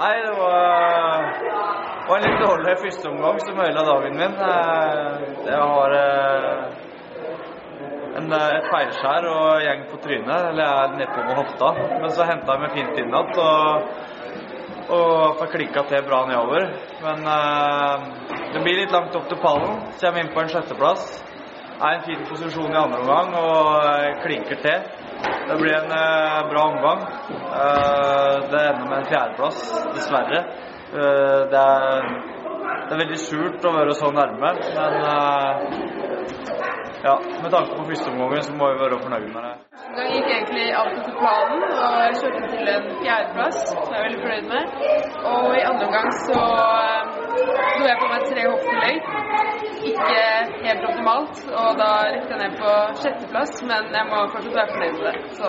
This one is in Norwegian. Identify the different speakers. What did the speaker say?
Speaker 1: Nei, det var, var en litt dårlig første omgang som ødela dagen min. Jeg har en, et feilskjær og gjeng på trynet, eller jeg er nedpå med hofta. Men så henta jeg meg fint inn igjen og, og får klikka til bra nedover. Men det blir litt langt opp til pallen. Kommer inn på en sjetteplass. Er i en fin posisjon i andre omgang og klinker til. Det blir en bra omgang. Det ender med en fjerdeplass, dessverre. Uh, det, er, det, er, veldig surt å være så nærme, men ja, med tanke på første omgangen så må vi være fornøyd med det.
Speaker 2: Da gikk egentlig alt etter planen og kjørte til en fjerdeplass, som jeg er veldig fornøyd med. Og i andre omgang så dro jeg på meg tre hopp til løyt Ikke helt optimalt, og da rykket jeg ned på sjetteplass, men jeg må fortsatt være fornøyd med det. Så